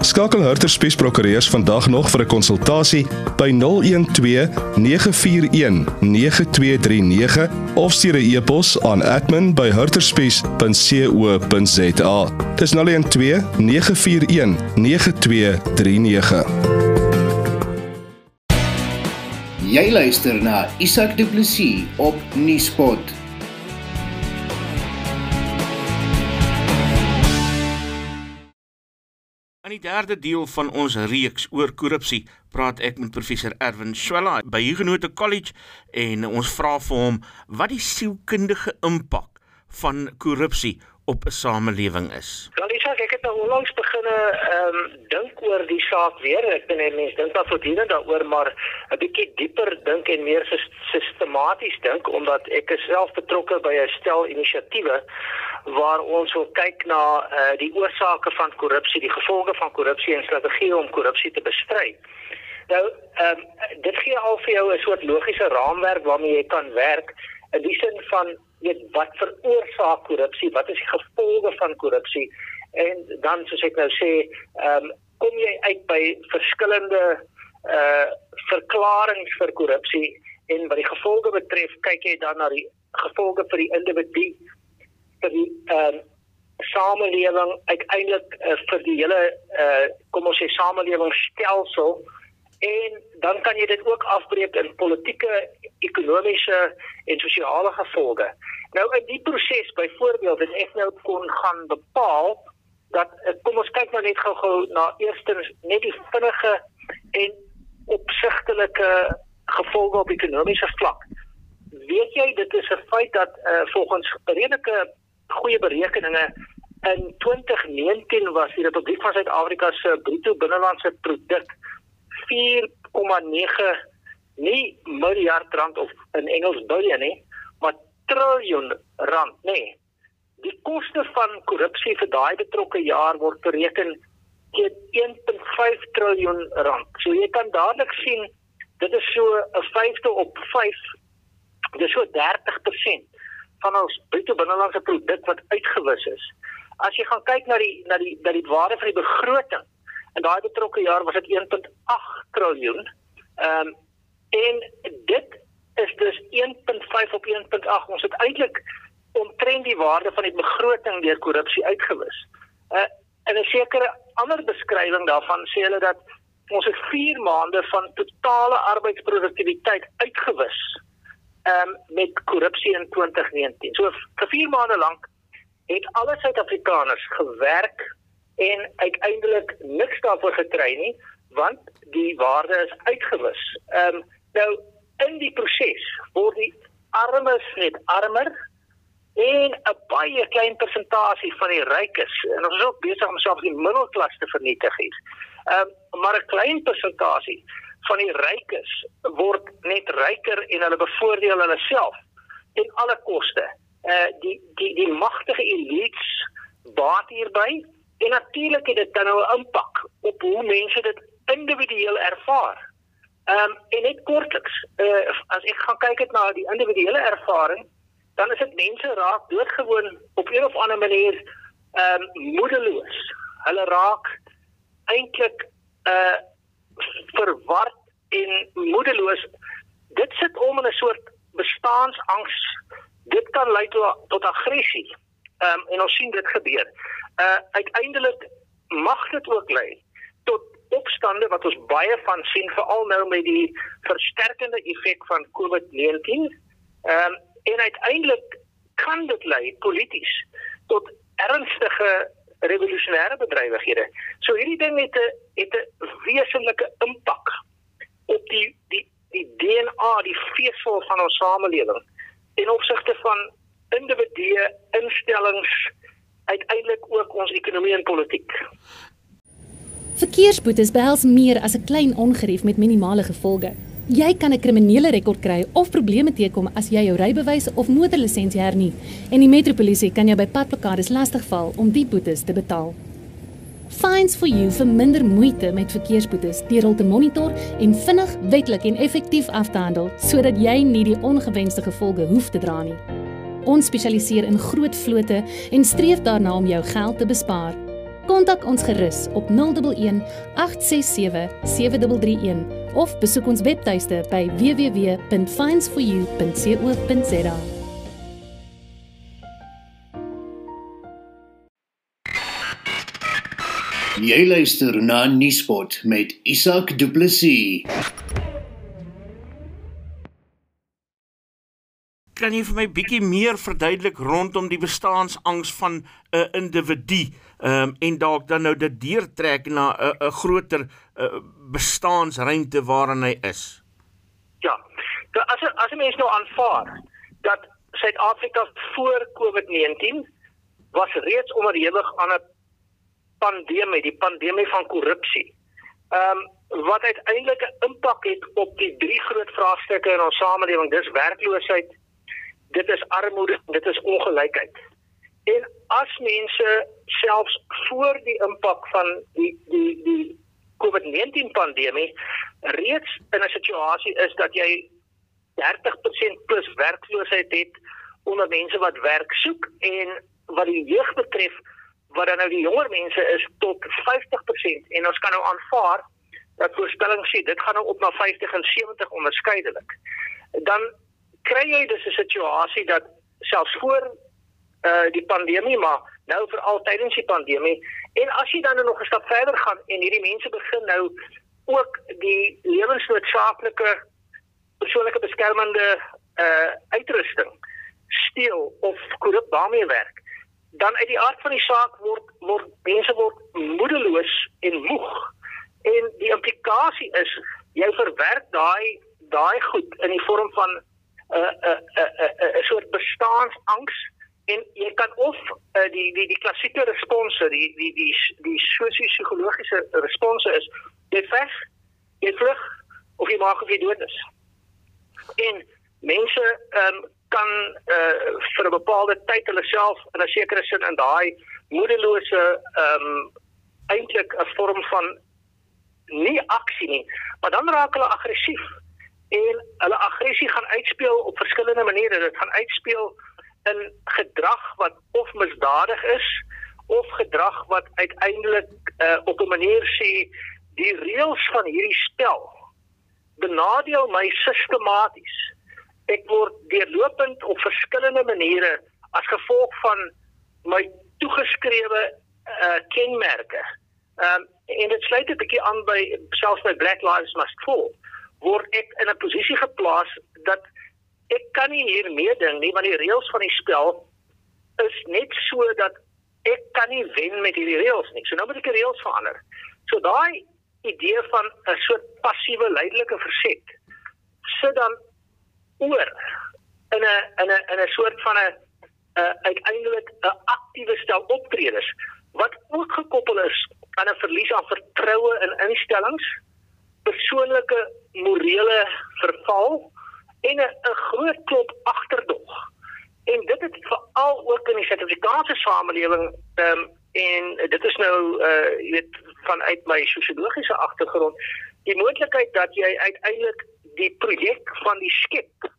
Skakel Hurter Spies Prokureurs vandag nog vir 'n konsultasie by 012 941 9239 of stuur 'n e-pos aan admin@hurterspies.co.za. Dis 012 941 9239. Jy luister na Isak Du Plessis op Nieuwspot. Die derde deel van ons reeks oor korrupsie praat ek met professor Erwin Swela by Huguenot College en ons vra vir hom wat die sielkundige impak van korrupsie op 'n samelewing is. Wel, Isak, ek het nou onlangs begin ehm um, dink oor die saak weer. Ek dink mense dink daar voortdurend daaroor, maar 'n bietjie dieper dink en meer sistematies dink omdat ek self betrokke by 'n stel inisiatiewe waar ons wil kyk na uh, die oorsake van korrupsie, die gevolge van korrupsie en strategieë om korrupsie te bestry. Nou, ehm um, dit gee al vir jou 'n soort logiese raamwerk waarmee jy kan werk in die sin van weet wat veroorsaak korrupsie, wat is die gevolge van korrupsie? En dan soos ek nou sê, ehm um, kom jy uit by verskillende uh verklaringe vir korrupsie en wat die gevolge betref, kyk jy dan na die gevolge vir die individu vir die ehm uh, samelewing uiteindelik uh, vir die hele uh kom ons sê samelewingsstelsel en dan kan jy dit ook afbreek in politieke, ekonomiese en sosiale gevolge. Nou in die proses byvoorbeeld het ek nou kon gaan bepaal dat eh, kom ons kyk maar net gou-gou na eerstens net die vinnige en opsigtelike gevolge op ekonomiese vlak. Weet jy dit is 'n feit dat uh, volgens redelike goeie berekeninge in 2019 was die Republiek van Suid-Afrika se bruto binnelandse produk 4,9 nie miljard rand of in Engels biljoen nie, maar triljoen rand, nê. Die koste van korrupsie vir daai betrokke jaar word bereken teen 1.5 triljoen rand. So jy kan dadelik sien dit is so 'n vyfde op 5. Dit is so 30% van ons bruto binnelandse produk wat uitgewis is. As jy gaan kyk na die na die na die waarde van die begroting in daai betrokke jaar was dit 1.8 triljoen. Ehm um, en dit is dus 1.5 op 1.8. Ons het eintlik omtrent die waarde van die begroting deur korrupsie uitgewis. Uh en 'n sekere ander beskrywing daarvan sê hulle dat ons het 4 maande van totale arbeidsproduktiwiteit uitgewis um, met korrupsie in 2019. So vir 4 maande lank het alle Suid-Afrikaners gewerk en uiteindelik niks daarvoor gekry nie want die waarde is uitgewis. Ehm um, nou in die proses word die armes net armer en 'n baie klein persentasie van die rykes en ons is ook besig om selfs die middelklas te vernietig. Ehm um, maar 'n klein persentasie van die rykes word net ryker en hulle bevoordeel hulle self ten alle koste. Uh die die die magtige elites baat hierby en natuurlik het dit dan nou 'n impak op hoe mense dit individueel ervaar. Ehm um, en net kortliks, uh as ek gaan kyk het na die individuele ervaring, dan is dit mense raak doodgewoon op een of ander manier ehm um, moedeloos. Hulle raak eintlik uh verward en moedeloos. Dit sit om in 'n soort bestaansangs. Dit kan lei tot, tot aggressie. Ehm um, en ons sien dit gebeur. Uh uiteindelik mag dit ook lei tot opstande wat ons baie van sien veral nou met die versterkende effek van COVID-19. Ehm um, en uiteindelik kan dit lei polities tot ernstige revolusionêre bedrywighede. So hierdie ding het 'n het 'n wesenlike impak op die die die DNA, die vesel van ons samelewing in opsigte van individue, instellings, uiteindelik ook ons ekonomie en politiek. Verkeersboetes behels meer as 'n klein ongerief met minimale gevolge. Jy kan 'n kriminele rekord kry of probleme teekom as jy jou rybewys of motorlisensie hernie en die metropolisie kan jou by padplekades lastigval om die boetes te betaal. Fines for you vir minder moeite met verkeersboetes deur hul te monitor en vinnig, wettelik en effektief af te handel sodat jy nie die ongewenste gevolge hoef te dra nie. Ons spesialiseer in groot vlote en streef daarna om jou geld te bespaar. Kontak ons gerus op 011 867 7331 of besoek ons webtuiste by www.finds4u.co.za. Jy luister na Nuuspot met Isak Du Plessis. Kan jy vir my bietjie meer verduidelik rondom die bestaansangs van 'n individu? um, en dalk dan nou dit deurtrek na 'n 'n groter uh, bestaansruimte waarin hy is. Ja. So as as 'n mens nou aanvaar dat Suid-Afrika voor COVID-19 was reeds onderhewig aan 'n pandemie, die pandemie van korrupsie. Ehm um, wat uiteindelik 'n impak het op die drie groot vraagstukke in ons samelewing, dis werkloosheid, dit is armoede, dit is ongelykheid. En as mense selfs voor die impak van die die die COVID-19 pandemie reeds in 'n situasie is dat jy 30% plus werkloosheid het onder mense wat werk soek en wat die jeug betref wat dan nou die jonger mense is tot 50% en ons kan nou aanvaar dat voorspellings sê dit gaan nou op na 50 en 70 onderskeidelik. Dan kry jy dus 'n situasie dat selfs voor uh die pandemie maar nou vir altyd in die pandemie en as jy dan nog 'n stap verder gaan en hierdie mense begin nou ook die lewensnoodsaaklike persoonlike beskermende uh uitrusting steel of korrup daarmee werk dan uit die aard van die saak word word mense word moedeloos en moeg. En die implikasie is jy verwerk daai daai goed in die vorm van 'n 'n 'n soort bestaansangs en jy kan of uh, die die die klassieke response die die die die sosio-psigologiese response is jy veg jy vlug of jy maak of jy dood is. En mense um, kan uh, vir 'n bepaalde tyd hulle self in 'n sekere sin in daai moedelose ehm um, eintlik 'n vorm van nie aksie nie maar dan raak hulle aggressief en hulle aggressie gaan uitspeel op verskillende maniere dit gaan uitspeel in gedrag wat of misdadig is of gedrag wat uiteindelik uh, op 'n manier sê die reëls van hierdie spel benadeel my sistematies. Ek word deurlopend op verskillende maniere as gevolg van my toegeskrewe uh, kenmerke. Ehm um, en dit sluit 'n bietjie aan by selfs by Black Lives Must Fall word ek in 'n posisie geplaas dat ek kan nie hier meeding nie want die reëls van die spel is net so dat ek kan nie wen met hierdie reëls nie. So nou moet ek die reëls verander. So daai idee van 'n soort passiewe leidelike verset sit dan oor in 'n in 'n in 'n soort van 'n uiteindelik 'n aktiewe stel optredes wat ook gekoppel is aan 'n verlies aan vertroue in instellings, persoonlike morele verval en 'n groot klop agterdog. En dit het veral ook in die Suid-Afrikaanse samelewing ehm um, en dit is nou uh jy weet vanuit my sosiologiese agtergrond die moontlikheid dat jy uiteindelik die projek van die skep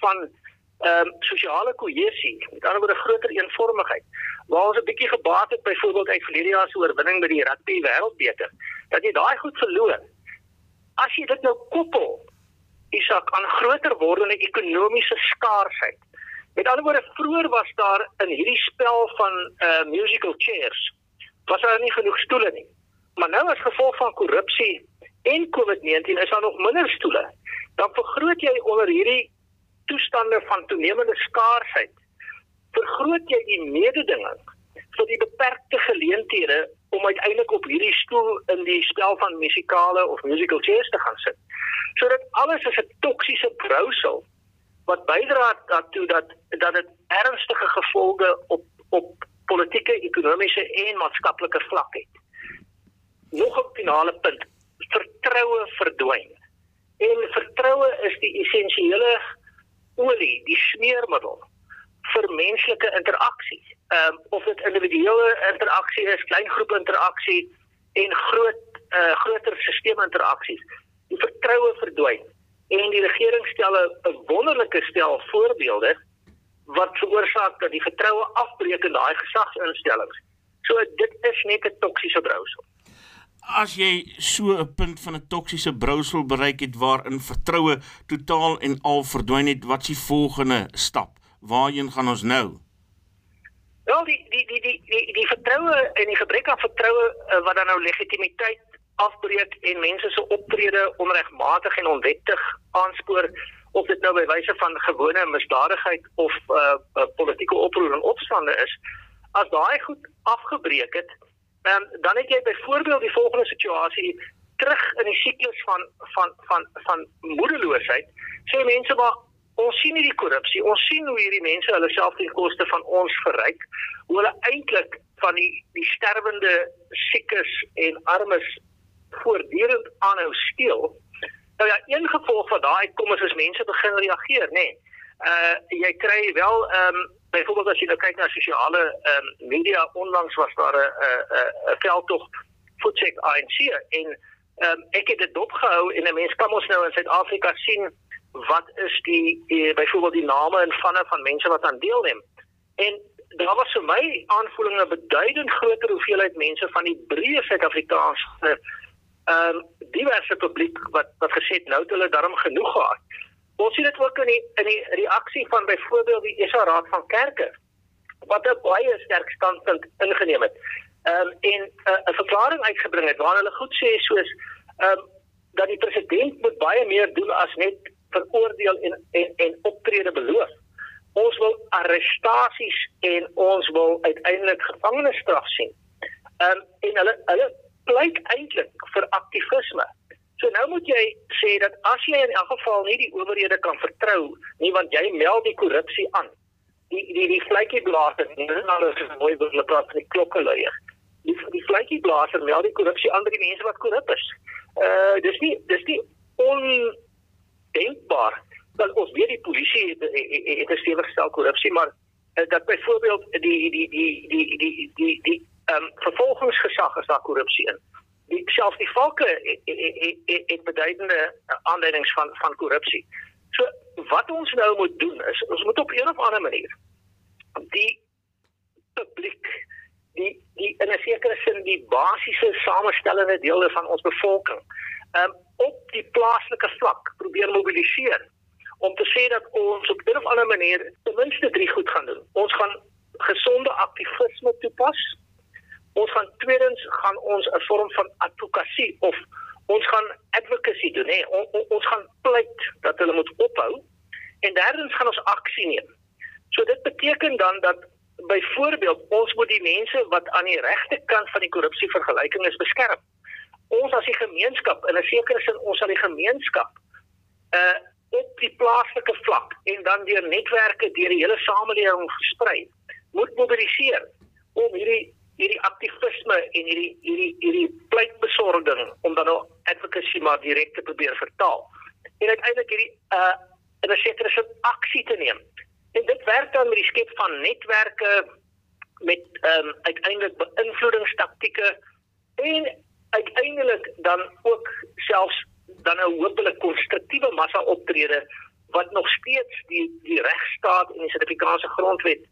van ehm um, sosiale kohesie, met ander woorde groter eenvormigheid. Waar ons 'n bietjie gebaat het byvoorbeeld uit verlede jaar se oorwinning by die rugby wêreldbeker, dat jy daai goed verloor. As jy dit nou koppel Isak aan groter wordende ekonomiese skaarsheid. Met ander woorde, vroeër was daar in hierdie spel van uh musical chairs was daar nie genoeg stoele nie. Maar nou as gevolg van korrupsie en COVID-19 is daar nog minder stoele. Dan vergroot jy onder hierdie toestande van toenemende skaarsheid. Vergroot jy die mededinging vir die beperkte geleenthede om uiteindelik op hierdie stoel in die spel van musikale of musical chairs te gaan sit. Sodat alles is 'n toksiese brousel wat bydra daartoe dat dat dit ernstige gevolge op op politieke, ekonomiese en maatskaplike vlak het. Nog 'n finale punt, vertroue verdwyn. En vertroue is die essensiële olie, die smeermiddel vir menslike interaksie. Ehm um, of dit individuele interaksie is, klein groep interaksie en groot eh uh, groter sisteme interaksies. Die vertroue verdwyn en die regering stel 'n wonderlike stel voorbeelde wat veroorsaak dat die vertroue afbreek in daai gesagsinstellings. So dit is net 'n toksiese brousel. As jy so 'n punt van 'n toksiese brousel bereik het waarin vertroue totaal en al verdwyn het, wat is die volgende stap? Waarheen gaan ons nou? Wel die die die die die, die vertroue en die gebrek aan vertroue uh, wat dan nou legitimiteit afbreek en mense se optrede onregmatig en onwettig aanspoor of dit nou by wyse van gewone misdadigheid of uh, uh politieke oproer en opstande is as daai goed afgebreek het um, dan het jy byvoorbeeld die volgende situasie terug in die siklus van van van van moedeloosheid sê mense maar ons sien hierdie korrupsie. Ons sien hoe hierdie mense hulle self ten koste van ons verryk. Hoe hulle eintlik van die die sterwende siekes en armes voortdurend aanhou steel. Nou ja, een gevolg van daai kom is as mense begin reageer, nê. Nee. Uh jy kry wel ehm um, byvoorbeeld as jy nou kyk na sosiale ehm um, media onlangs was daar 'n 'n veldtog voetcheck ANC en ehm um, ek het dit dopgehou en 'n mens kan ons nou in Suid-Afrika sien wat is die, die byvoorbeeld die name en vanne van mense wat aan deelneem. En daar was vir my aanvoeling 'n beduidend groter hoeveelheid mense van die breë Suid-Afrikaanse ehm um, diverse publiek wat wat gesê het nou het hulle darm genoeg gehad. Ons sien dit ook in die in die reaksie van byvoorbeeld die ESA Raad van Kerke wat 'n baie sterk standpunt ingeneem het. Ehm um, en 'n uh, verklaring uitgebring het waar hulle goed sê soos ehm um, dat die president moet baie meer doen as net veroordeel en en en optrede beloof. Ons wil arrestasies en ons wil uiteindelik gevangenisstraf sien. Ehm um, en hulle hulle pleit eintlik vir aktivisme. So nou moet jy sê dat as jy in elk geval nie die owerhede kan vertrou nie want jy meld die korrupsie aan. Die die die vletjie blaaser, nie is nou so mooi hulle praat van die klokke luier. Die die vletjie blaaser meld die korrupsie by die mense wat korrup is. Uh dis nie dis nie on denkbaar dat ons weet die polisie het het 'n stewige stel korrupsie maar eh, dat byvoorbeeld die die die die die die die ehm um, vervolgingsgesag is daar korrupsie in. Die selfs die valke het beduidende aanleidings van van korrupsie. So wat ons nou moet doen is ons moet op een of ander manier die publiek die die in 'n sekere sin die basiese samestellende dele van ons bevolking um, op die plaaslike vlak probeer mobiliseer om te sê dat ons op 'n of ander manier ten minste drie goed gaan doen. Ons gaan gesonde aktivisme toepas. Ons gaan tweedens gaan ons 'n vorm van advokasie of ons gaan advocacy doen, hè. On, on, ons gaan pleit dat hulle moet ophou en derdens gaan ons aksie neem. So dit beteken dan dat byvoorbeeld ons moet die mense wat aan die regte kant van die korrupsie vergelyking is beskerm. Ons as die gemeenskap in 'n sekere sin ons as die gemeenskap uh op die plaaslike vlak en dan deur netwerke deur die hele samelewing versprei moet mobiliseer om hierdie hierdie aktivisme en hierdie hierdie hierdie pleitbesorging om dan nou advocacy maar direk te probeer vertaal en uiteindelik hierdie uh in 'n sekere sin aksie te neem en dit werk dan met die skep van netwerke met ehm um, uiteindelik beïnvloedingstaktieke en uiteindelik dan ook selfs dan 'n hopelik konstruktiewe massa optrede wat nog steeds die die regstaat en die Suid-Afrikaanse grondwet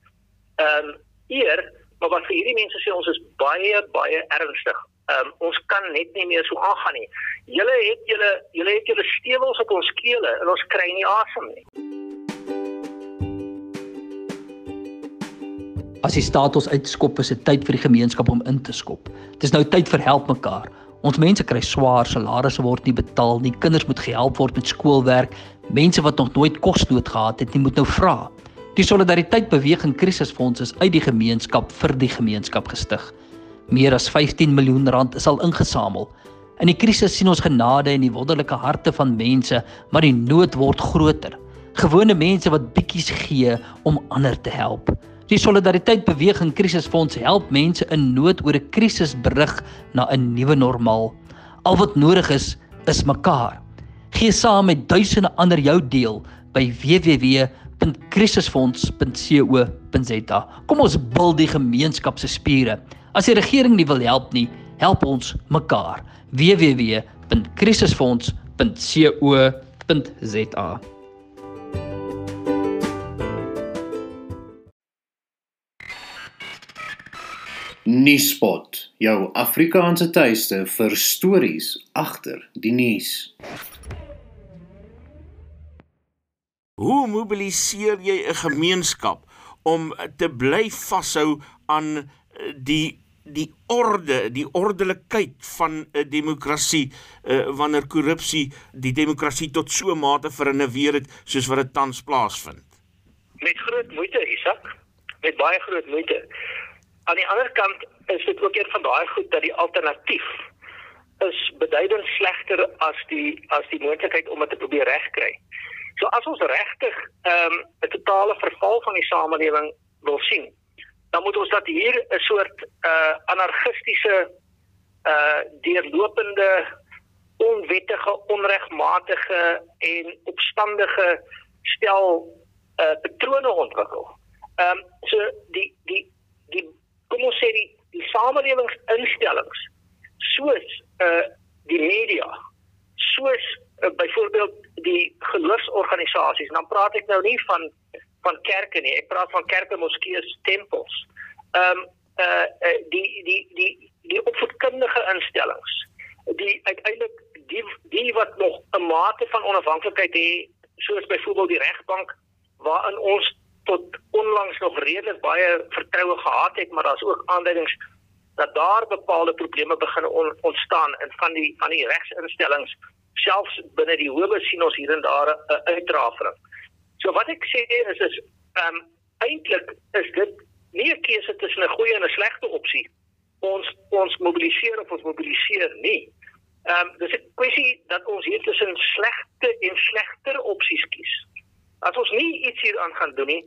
ehm um, eer, maar wat vir hierdie mense sê ons is baie baie ernstig. Ehm um, ons kan net nie meer so aangaan nie. Julle het julle julle het julle stewels op ons kele en ons kry nie asem nie. As die staat ons uitskop, is dit tyd vir die gemeenskap om in te skop. Dit is nou tyd vir help mekaar. Ons mense kry swaar, salarisse word nie betaal nie, kinders moet gehelp word met skoolwerk. Mense wat nog nooit kosnood gehad het nie, moet nou vra. Die solidariteit beweging krisisfonds is uit die gemeenskap vir die gemeenskap gestig. Meer as 15 miljoen rand is al ingesamel. In die krisis sien ons genade in die wonderlike harte van mense, maar die nood word groter. Gewone mense wat bietjies gee om ander te help. Die Solidariteit Beweging Krisisfonds help mense in nood oor 'n krisisbrug na 'n nuwe normaal. Al wat nodig is, is mekaar. Gee saam met duisende ander jou deel by www.krisisfonds.co.za. Kom ons bil die gemeenskap se spiere. As die regering nie wil help nie, help ons mekaar. www.krisisfonds.co.za. Nuuspot, jou Afrikaanse tuiste vir stories agter die nuus. Hoe mobiliseer jy 'n gemeenskap om te bly vashou aan eh, die die orde, die ordelikheid van 'n demokrasie uh, wanneer korrupsie die demokrasie tot so 'n mate verinneweer het soos wat dit tans plaasvind? Met groot moeite, Isak. Met baie groot moeite. Aan die ander kant is dit ook een van daai goed dat die alternatief is beduidend slegter as die as die moontlikheid om dit te probeer regkry. So as ons regtig ehm, 'n um, totale verval van die samelewing wil sien, dan moet ons dat hier 'n soort uh anargistiese uh deurlopende onwettige, onregmatige en opstandige stel uh patrone ontwikkel. Ehm um, so die die die kom ons sê die die samelewingsinstellings soos uh die media soos uh, byvoorbeeld die geloofsorganisasies dan praat ek nou nie van van kerke nie ek praat van kerke moskeeë tempels ehm um, uh, uh die die die die opvoedkundige instellings die uiteindelik die die wat nog 'n mate van onafhanklikheid het soos byvoorbeeld die regbank waarin ons tot onlangs nog redelik baie vertroue gehad het, maar daar's ook aanduidings dat daar bepaalde probleme begin on, ontstaan in van die van die regsinstellings selfs binne die howe sien ons hier en daar 'n uitdrafering. So wat ek sê is is ehm um, eintlik is dit nie 'n keuse tussen 'n goeie en 'n slegte opsie. Ons ons mobiliseer of ons mobiliseer nie. Ehm um, dis 'n kwessie dat ons hier tussen slegte en slegter opsies kies. As ons nie iets hieraan gaan doen nie,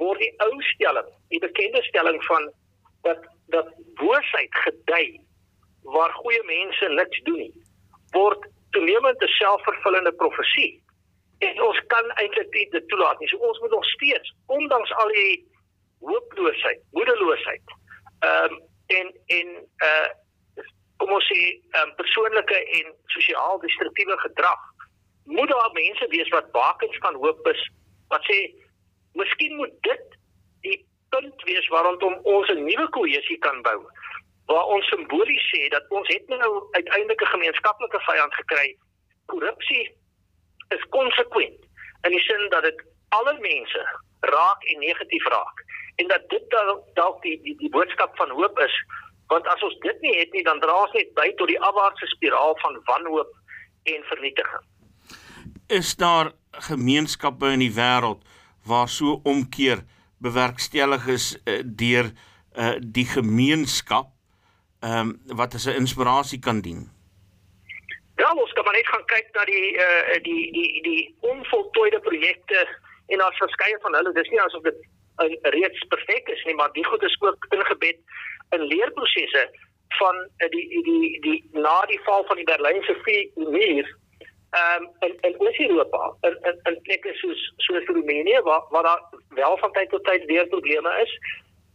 word die ou stelling, die bekende stelling van dat dat boosheid gedei waar goeie mense niks doen nie, word toenemend 'n selfvervullende profesie. En ons kan eintlik dit toelaat nie. So ons moet nog steeds, ondanks al die hooploosheid, moedeloosheid, ehm um, en en uh kom ons sê um, persoonlike en sosiaal destruktiewe gedrag moet daar mense wees wat bakens van hoop is wat sê miskien moet dit die punt wees waarondom ons 'n nuwe kohesie kan bou waar ons simbolies sê dat ons het nou uiteindelik 'n gemeenskaplike vyand gekry. Korrupsie is konsekwent in die sin dat dit alle mense raak en negatief raak en dat dit dalk die, die die boodskap van hoop is want as ons dit nie het nie dan dra ons net by tot die afwaartse spiraal van wanhoop en vernietiging is daar gemeenskappe in die wêreld waar so omkeer bewerkstellig is uh, deur uh, die gemeenskap ehm um, wat as 'n inspirasie kan dien. Ja, ons kan maar net gaan kyk na die uh, die die die onvoltooide projekte en daar's verskeie van hulle. Dis nie asof dit uh, reeds perfek is nie, maar die goed is ook ingebed in leerprosesse van uh, die die die die na die val van die Berlynse muur ehm um, in in Oost-Europa in in in plekke soos soos Roemenië waar waar daar wel van tyd tot tyd weer probleme is,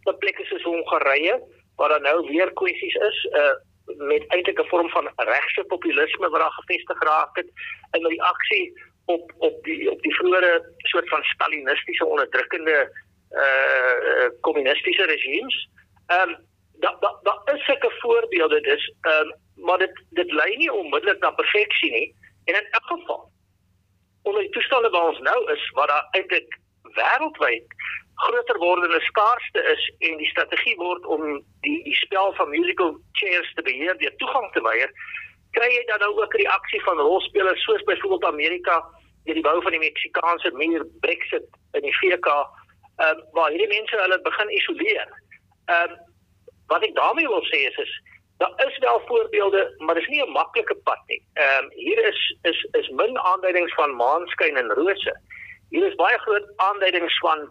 op plekke soos Hongarye waar daar nou weer kwessies is, uh met eintlik 'n vorm van regse populisme wat daar gevestig geraak het in reaksie op op die op die vroeëre soort van stalinistiese onderdrukkende uh kommunistiese regimes. Ehm um, daar daar da is sulke voorbeelde dis ehm um, maar dit dit lei nie onmiddellik na perfeksie nie. En in elk geval onder die toestande waar ons nou is waar daar eintlik wêreldwyd groter wordende skaarste is en die strategie word om die die spel van musical chairs te beheer deur toegang te weier kry jy dan nou ook reaksie van rolspelers soos byvoorbeeld Amerika die bou van die Meksikaanse muur Brexit in die VK ehm um, waar hierdie mense hulle begin isoleer. Ehm um, wat ek daarmee wil sê is is Daar is wel voorbeelde, maar dit is nie 'n maklike pad nie. Ehm um, hier is is is min aanduidings van maanskyn en rose. Hier is baie groot aanduidings van 'n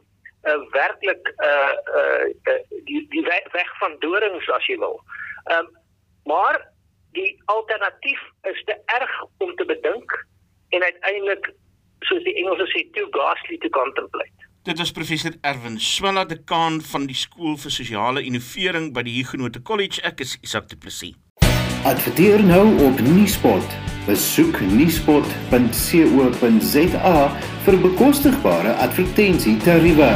uh, eh, werklik 'n uh, uh, uh, die die weg van dorings as jy wil. Ehm um, maar die alternatief is te erg om te bedink en uiteindelik soos die Engelse sê too ghastly to contemplate. Dit was professor Erwin Swela dekaan van die skool vir sosiale innovering by die Huguenot College. Ek is Isak Du Plessis. Adverteer nou op Nuuspot. Besoek nuuspot.co.za vir bekostigbare advertensietariewe.